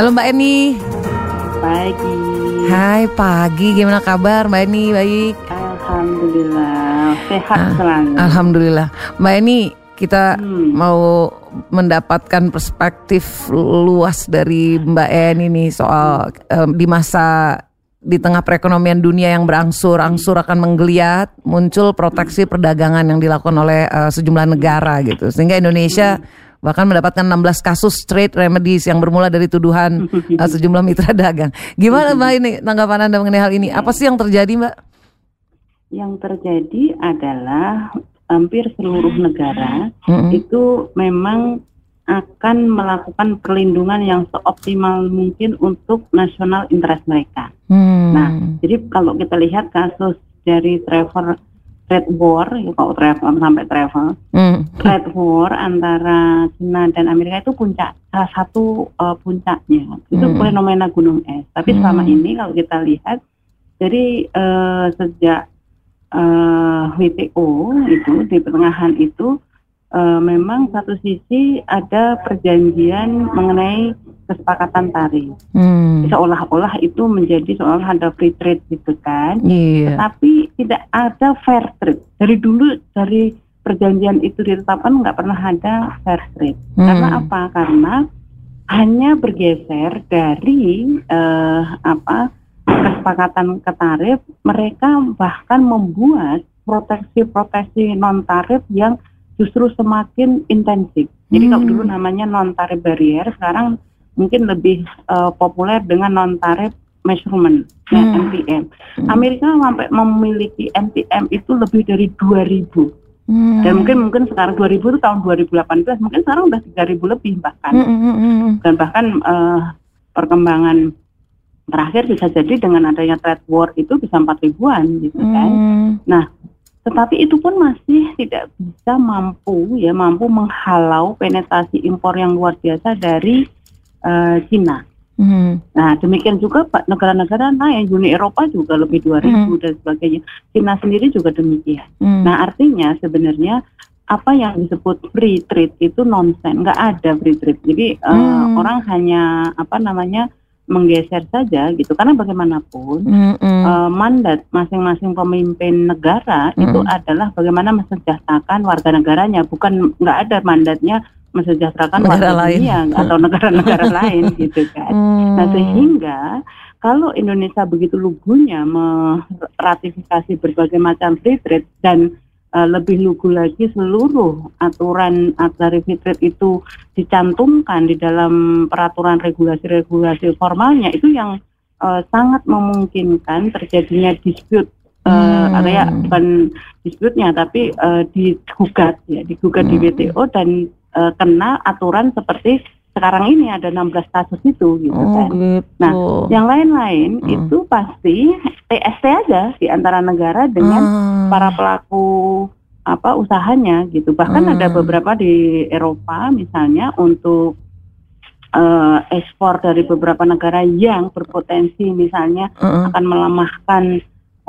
Halo Mbak Eni. Pagi. Hai pagi, gimana kabar Mbak Eni? Baik. Alhamdulillah, sehat Ah, selalu. Alhamdulillah. Mbak Eni, kita Hmm. mau mendapatkan perspektif luas dari Mbak Eni nih soal em, di masa di tengah perekonomian dunia yang berangsur-angsur akan menggeliat, muncul proteksi perdagangan yang dilakukan oleh eh, sejumlah negara gitu. Sehingga Indonesia bahkan mendapatkan 16 kasus trade remedies yang bermula dari tuduhan eh, sejumlah mitra dagang. Gimana Mbak ini tanggapan Anda mengenai hal ini? Apa sih yang terjadi Mbak? Yang terjadi adalah hampir seluruh negara Mm-mm. itu memang akan melakukan perlindungan yang seoptimal mungkin untuk nasional interest mereka. Hmm. Nah, jadi kalau kita lihat kasus dari travel trade war, ya kalau travel sampai travel, Hmm. trade war antara China dan Amerika itu puncak salah satu uh, puncaknya itu Hmm. fenomena gunung es. Tapi selama Hmm. ini kalau kita lihat dari uh, sejak uh, WTO itu di pertengahan itu uh, memang satu sisi ada perjanjian mengenai kesepakatan tarif. Hmm. Seolah-olah itu menjadi seolah ada free trade gitu kan Iya. tapi tidak ada fair trade. Dari dulu dari perjanjian itu ditetapkan nggak pernah ada fair trade. Hmm. Karena apa? Karena hanya bergeser dari eh, apa kesepakatan ke tarif, mereka bahkan membuat proteksi-proteksi non tarif yang justru semakin intensif. Jadi kalau Hmm. dulu namanya non tarif barrier, sekarang mungkin lebih eh, populer dengan non tarif measurement, ya, Hmm. NTM. Amerika sampai memiliki NTM itu lebih dari 2000 Hmm. dan mungkin mungkin sekarang 2000 itu tahun 2018 mungkin sekarang udah 3000 lebih bahkan Hmm, hmm, hmm, hmm. dan bahkan eh, perkembangan terakhir bisa jadi dengan adanya trade war itu bisa 4 ribuan gitu kan. Hmm. Nah, tetapi itu pun masih tidak bisa mampu ya mampu menghalau penetrasi impor yang luar biasa dari eh, Cina. Hmm. Nah, demikian juga Pak negara-negara lain, Uni Eropa juga lebih 2000 dan sebagainya. Cina sendiri juga demikian. Hmm. Nah, artinya sebenarnya apa yang disebut free trade itu nonsen, nggak ada free trade. Jadi eh, Hmm. orang hanya apa namanya menggeser saja gitu. Karena bagaimanapun Hmm, hmm. eh, mandat masing-masing pemimpin negara Hmm. itu adalah bagaimana mesejahterakan warga negaranya, bukan nggak ada mandatnya mesejahterakan Negara warga lain. dunia atau negara-negara lain gitu kan. Hmm. Nah sehingga kalau Indonesia begitu lugunya meratifikasi berbagai macam free trade dan eh, lebih lugu lagi seluruh aturan dari free trade itu dicantumkan di dalam peraturan regulasi-regulasi formalnya itu yang eh, sangat memungkinkan terjadinya dispute eh, Hmm. area bukan dispute-nya tapi eh, digugat ya digugat di Hmm. WTO dan eh, kena aturan seperti sekarang ini ada 16 kasus itu gitu Oh, kan. gitu. Nah, Yang lain-lain Hmm. itu pasti TST aja di antara negara dengan Hmm. para pelaku apa usahanya gitu. Bahkan Hmm. ada beberapa di Eropa misalnya untuk eh, ekspor dari beberapa negara yang berpotensi misalnya Hmm. akan melemahkan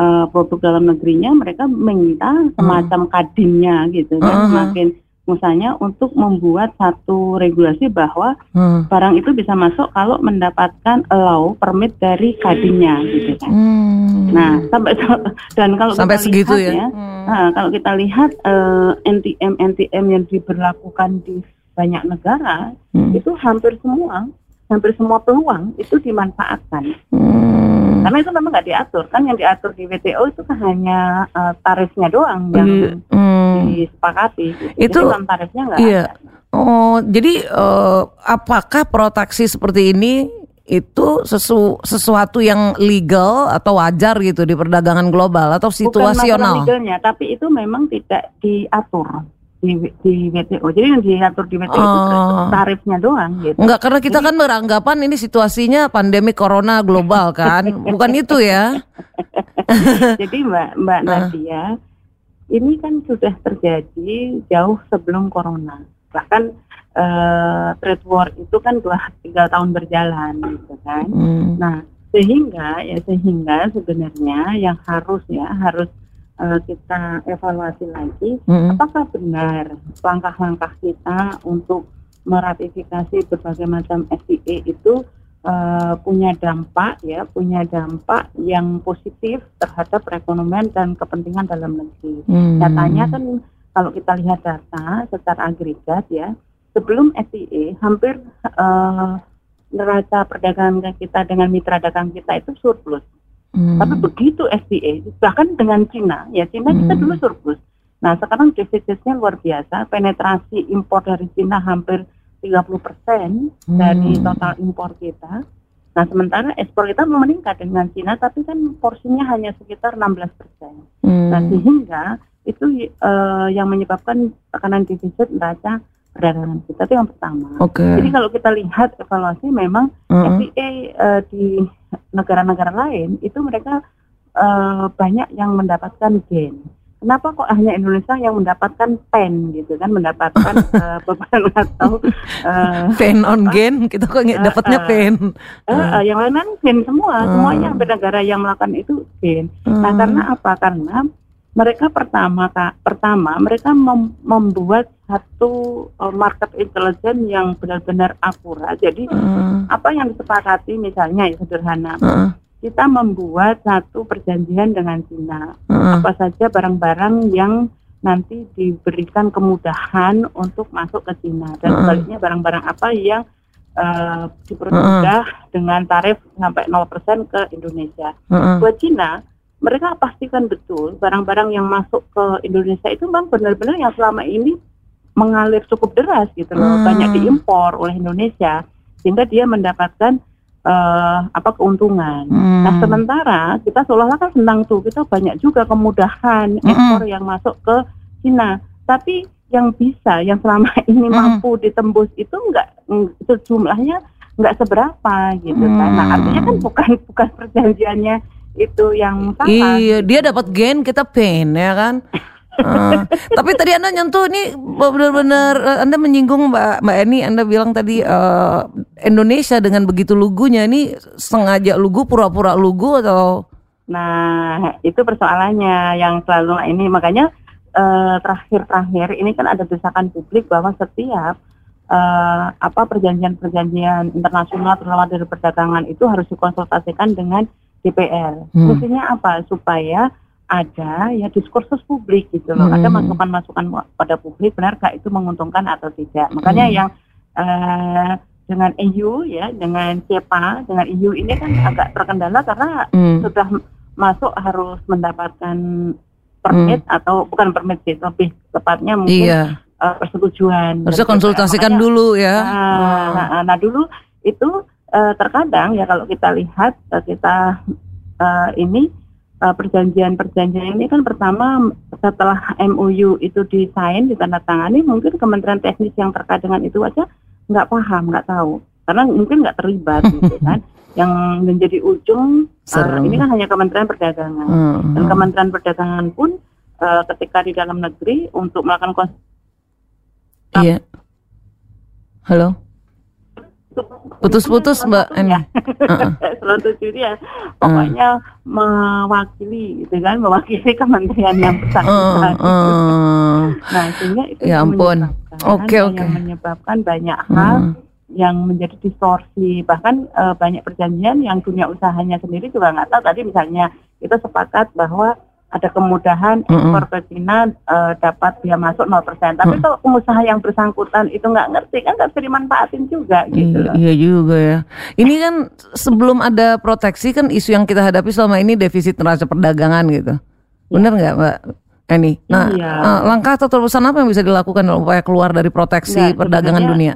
eh, produk dalam negerinya, mereka minta semacam kadinnya gitu kan, Hmm. semakin misalnya untuk membuat satu regulasi bahwa Hmm. barang itu bisa masuk kalau mendapatkan allow permit dari kadinnya gitu kan. Hmm. Nah, sampai dan kalau sampai kita segitu lihat ya. nah, kalau kita lihat eh, NTM NTM yang diberlakukan di banyak negara Hmm. itu hampir semua hampir semua peluang itu dimanfaatkan Hmm. Karena itu memang nggak diatur kan yang diatur di WTO itu kan hanya eh, tarifnya doang yang Hmm. disepakati gitu. Itu- Jadi tarifnya nggak Iya. ada. Oh, jadi eh, apakah proteksi seperti ini itu sesu, sesuatu yang legal atau wajar gitu di perdagangan global atau Bukan masalah situasional? legalnya, tapi itu memang tidak diatur di, di WTO. Jadi yang diatur di WTO itu Oh. tarifnya doang gitu. Enggak, karena kita kan beranggapan ini situasinya pandemi corona global kan, bukan itu ya? Jadi Mbak Mbak Nadia, ini kan sudah terjadi jauh sebelum corona. Bahkan eh, trade war itu kan dua tiga tahun berjalan gitu kan. Hmm. Nah sehingga ya sehingga sebenarnya yang harus ya harus eh, kita evaluasi lagi Hmm. apakah benar langkah-langkah kita untuk meratifikasi berbagai macam FTA itu uh, punya dampak ya, punya dampak yang positif terhadap perekonomian dan kepentingan dalam negeri. Hmm. Datanya kan kalau kita lihat data secara agregat ya, sebelum FTA hampir uh, neraca perdagangan kita dengan mitra dagang kita itu surplus. Hmm. Tapi begitu FTA, bahkan dengan Cina, ya Cina hmm. kita dulu surplus. Nah sekarang defisitnya luar biasa, penetrasi impor dari Cina hampir 30 persen hmm. dari total impor kita. Nah sementara ekspor kita meningkat dengan Cina, tapi kan porsinya hanya sekitar 16 persen. Hmm. Nah sehingga itu uh, yang menyebabkan tekanan defisit neraca perdagangan kita itu yang pertama. Okay. Jadi kalau kita lihat evaluasi memang uh -huh. FTA uh, di negara-negara lain itu mereka uh, banyak yang mendapatkan gain. Kenapa kok hanya Indonesia yang mendapatkan pen gitu kan mendapatkan uh, beban atau uh, pen on gain kita kok nggak dapatnya uh, pen. Uh, uh, uh, yang lain kan gain semua, uh. semuanya negara yang melakukan itu gain. Uh. Nah karena apa? Karena mereka pertama kak pertama mereka mem membuat satu uh, market intelligence yang benar-benar akurat jadi uh. apa yang disepakati misalnya ya sederhana uh. kita membuat satu perjanjian dengan Cina uh. apa saja barang-barang yang nanti diberikan kemudahan untuk masuk ke Cina dan sebaliknya barang-barang apa yang uh, dipermudah uh. dengan tarif sampai 0% ke Indonesia. Uh. Buat Cina mereka pastikan betul barang-barang yang masuk ke Indonesia itu bang benar-benar yang selama ini mengalir cukup deras gitu loh hmm. banyak diimpor oleh Indonesia sehingga dia mendapatkan uh, apa keuntungan. Hmm. Nah sementara kita seolah-olah kan senang tuh kita banyak juga kemudahan hmm. ekspor yang masuk ke Cina, tapi yang bisa yang selama ini hmm. mampu ditembus itu enggak sejumlahnya enggak seberapa gitu hmm. kan. Nah artinya kan bukan bukan perjanjiannya itu yang salah. Iya, dia dapat gain, kita pain ya kan. Uh, tapi tadi anda nyentuh ini benar-benar uh, anda menyinggung mbak mbak Eni anda bilang tadi uh, Indonesia dengan begitu lugunya ini sengaja lugu pura-pura lugu atau nah itu persoalannya yang selalu ini makanya terakhir-terakhir uh, ini kan ada desakan publik bahwa setiap uh, apa perjanjian-perjanjian internasional terutama dari perdagangan itu harus dikonsultasikan dengan DPR. Hmm. Apa? Supaya ada ya diskursus publik gitu loh. Hmm. Ada masukan-masukan pada publik benar gak itu menguntungkan atau tidak. Makanya hmm. yang uh, dengan EU ya, dengan CEPA, dengan EU ini kan agak terkendala karena hmm. sudah masuk harus mendapatkan permit hmm. atau bukan permit sih, lebih tepatnya mungkin iya. uh, persetujuan. Harusnya konsultasikan Makanya, dulu ya. Nah, oh. nah, nah dulu itu uh, terkadang ya kalau kita lihat uh, kita uh, ini perjanjian-perjanjian ini kan pertama setelah MOU itu disain ditandatangani mungkin Kementerian Teknis yang terkait dengan itu aja nggak paham nggak tahu. Karena mungkin nggak terlibat gitu kan. Yang menjadi ujung uh, ini kan hanya Kementerian Perdagangan. Hmm. dan Kementerian Perdagangan pun uh, ketika di dalam negeri untuk melakukan Iya. Halo putus-putus mbak ini ya. selalu ya pokoknya uh. mewakili gitu kan mewakili kementerian yang bersangkutan uh, uh. nah sehingga itu ya ampun oke okay, oke okay. yang menyebabkan banyak hal uh. yang menjadi distorsi bahkan uh, banyak perjanjian yang dunia usahanya sendiri juga nggak tahu tadi misalnya kita sepakat bahwa ada kemudahan ekspor ke Cina uh, dapat dia masuk 0%. Tapi mm. kalau pengusaha yang bersangkutan itu nggak ngerti kan nggak bisa dimanfaatin juga gitu loh. Iya juga ya. Ini kan sebelum ada proteksi kan isu yang kita hadapi selama ini defisit neraca perdagangan gitu. Ya. Benar nggak Mbak Eni? Nah, iya. uh, langkah atau terobosan apa yang bisa dilakukan supaya keluar dari proteksi ya, perdagangan dunia?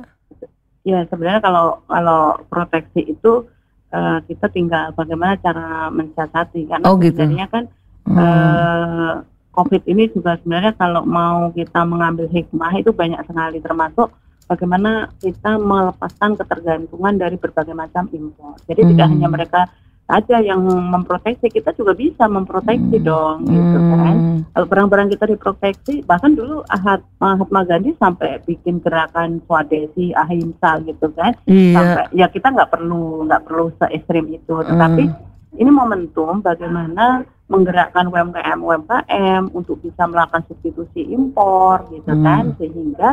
Ya sebenarnya kalau kalau proteksi itu uh, kita tinggal bagaimana cara mensiasati karena oh, gitu. sebenarnya kan Hmm. Uh, COVID ini juga sebenarnya kalau mau kita mengambil hikmah itu banyak sekali termasuk bagaimana kita melepaskan ketergantungan dari berbagai macam impor. Jadi hmm. tidak hanya mereka saja yang memproteksi, kita juga bisa memproteksi hmm. dong, gitu kan. Hmm. Kalau barang-barang kita diproteksi, bahkan dulu Ahad Mahatma Gandhi sampai bikin gerakan Swadesi, Ahimsa gitu kan. Iya. Sampai ya kita nggak perlu nggak perlu se ekstrim itu, tetapi hmm. ini momentum bagaimana menggerakkan UMKM UMKM untuk bisa melakukan substitusi impor gitu hmm. kan sehingga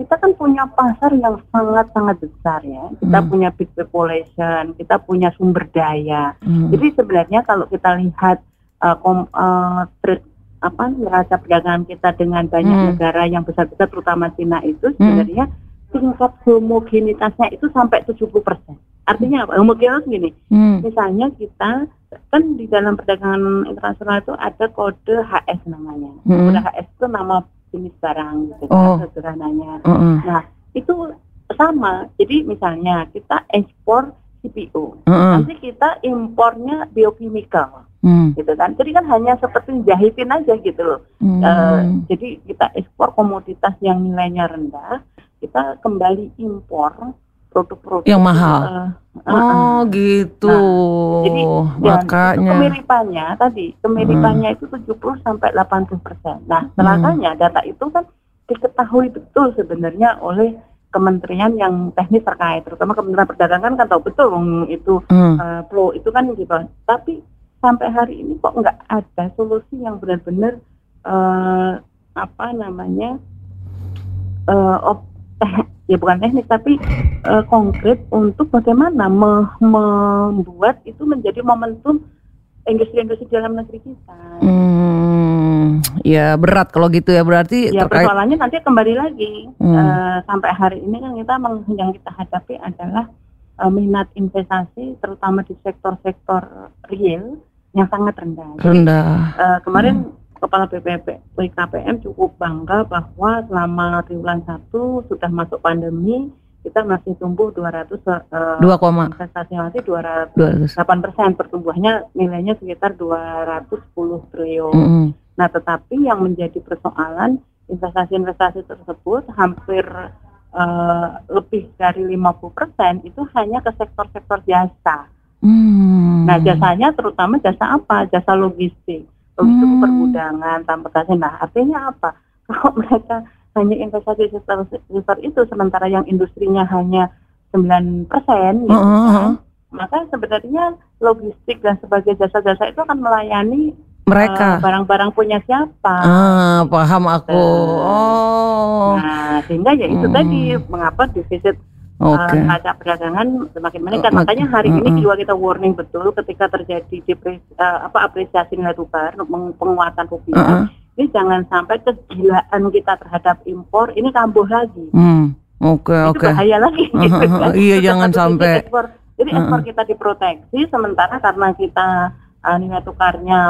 kita kan punya pasar yang sangat-sangat besar ya. Kita Hmm. punya big population, kita punya sumber daya. Hmm. Jadi sebenarnya kalau kita lihat uh, kom, uh, trade apa neraca perdagangan kita dengan banyak Hmm. negara yang besar-besar terutama Cina itu sebenarnya tingkat homogenitasnya itu sampai 70%. Artinya apa? Homogenis gini. Hmm. Misalnya kita kan di dalam perdagangan internasional itu ada kode HS namanya. Hmm. Kode HS itu nama jenis barang gitu Oh. kan sederhananya. Heeh. Nah, itu sama. Jadi misalnya kita ekspor CPO. Heeh. Nanti kita impornya biokimikal Hmm. gitu kan. Jadi kan hanya seperti jahitin aja gitu loh. Hmm. Eh, jadi kita ekspor komoditas yang nilainya rendah, kita kembali impor produk-produk Yang mahal. eh, eh, Oh gitu. jadi dan itu makanya. kemiripannya tadi kemiripannya itu 70 sampai 80 persen. Nah, celakanya data itu kan diketahui betul sebenarnya oleh kementerian yang teknis terkait, terutama Kementerian Perdagangan kan tahu betul itu Hmm. eh, flow itu kan gitu. Tapi sampai hari ini kok nggak ada solusi yang benar-benar eh, apa namanya eh, op- teh- ya bukan teknik tapi eh, konkret untuk bagaimana me- membuat itu menjadi momentum industri-industri dalam negeri kita. Hmm, ya berat kalau gitu ya berarti Ya terkait. persoalannya nanti kembali lagi Hmm. Eh, sampai hari ini kan kita meng- yang kita hadapi adalah eh, minat investasi terutama di sektor-sektor real yang sangat rendah. Jadi, rendah. eh, kemarin Hmm. Kepala BPP BKPM cukup bangga bahwa selama triwulan satu sudah masuk pandemi kita masih tumbuh 200 eh, Dua koma investasi masih 200 dua ratus. 8 persen pertumbuhannya nilainya sekitar 210 triliun. Mm-mm. Nah, tetapi yang menjadi persoalan investasi-investasi tersebut hampir eh, lebih dari 50% itu hanya ke sektor-sektor jasa. Hmm. Nah, jasanya terutama jasa apa? Jasa logistik. Logistik Hmm. pergudangan, transportasi. Nah, artinya apa? Kalau mereka hanya investasi sektor, sektor itu sementara yang industrinya hanya 9% gitu Heeh, kan, heeh. maka sebenarnya logistik dan sebagai jasa-jasa itu akan melayani mereka. eh, barang-barang punya siapa. ah, paham aku. Oh. Nah, sehingga ya itu Hmm. tadi mengapa defisit Oke. uh, neraca perdagangan semakin meningkat. Mak- Makanya hari ini Mm-mm. juga kita warning betul ketika terjadi depres, uh, apa apresiasi nilai tukar, penguatan rupiah. Heeh. Ini jangan sampai kegilaan kita terhadap impor ini kambuh lagi. Hmm. Oke, Itu oke. bahaya lagi. Heeh, gitu kan. Iya, Terus jangan sampai. ekspor. Jadi ekspor kita diproteksi sementara karena kita uh, nilai tukarnya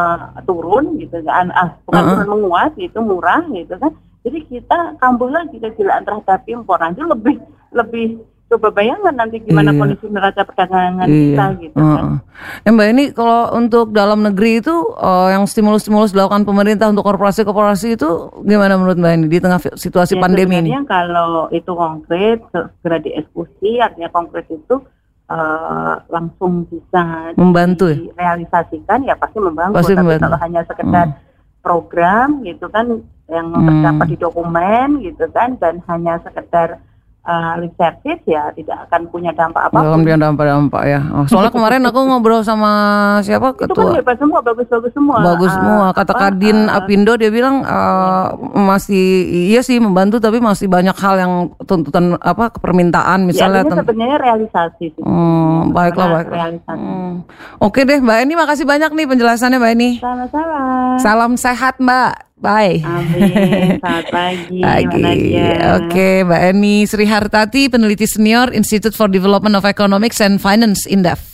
turun gitu kan, ah, bukan turun menguat gitu, murah gitu kan. Jadi kita kambuh lagi kegilaan terhadap impor. Nanti lebih lebih coba bayangkan nanti gimana Iya. kondisi neraca perdagangan kita gitu kan. Eh, Mbak ini kalau untuk dalam negeri itu eh, yang stimulus-stimulus dilakukan pemerintah untuk korporasi-korporasi itu gimana menurut Mbak ini di tengah situasi Ya, pandemi ini? kalau itu konkret segera dieksekusi artinya konkret itu eh, langsung bisa Membantu ya? direalisasikan ya pasti membantu Pasti tapi membantu. kalau hanya sekedar program gitu kan yang Hmm. terdapat di dokumen gitu kan dan hanya sekedar eh, lip service ya tidak akan punya dampak Dalam apa pun dia dampak-dampak ya. Oh, soalnya kemarin aku ngobrol sama siapa itu kan ketua hebat semua bagus-bagus semua bagus Eh, semua. Kata apa, Kadin eh, Apindo dia bilang eh, masih iya sih membantu tapi masih banyak hal yang tuntutan apa permintaan ya, misalnya. ten- sebenarnya realisasi sih. Hmm, baiklah baiklah. realisasi. Hmm. Oke deh Mbak Eni makasih banyak nih penjelasannya Mbak Eni. Sama-sama. Salam sehat Mbak. Bye. Amin. Selamat pagi. Pagi. Nadia. Oke, Mbak Eni Sri Hartati, peneliti senior Institute for Development of Economics and Finance Indef.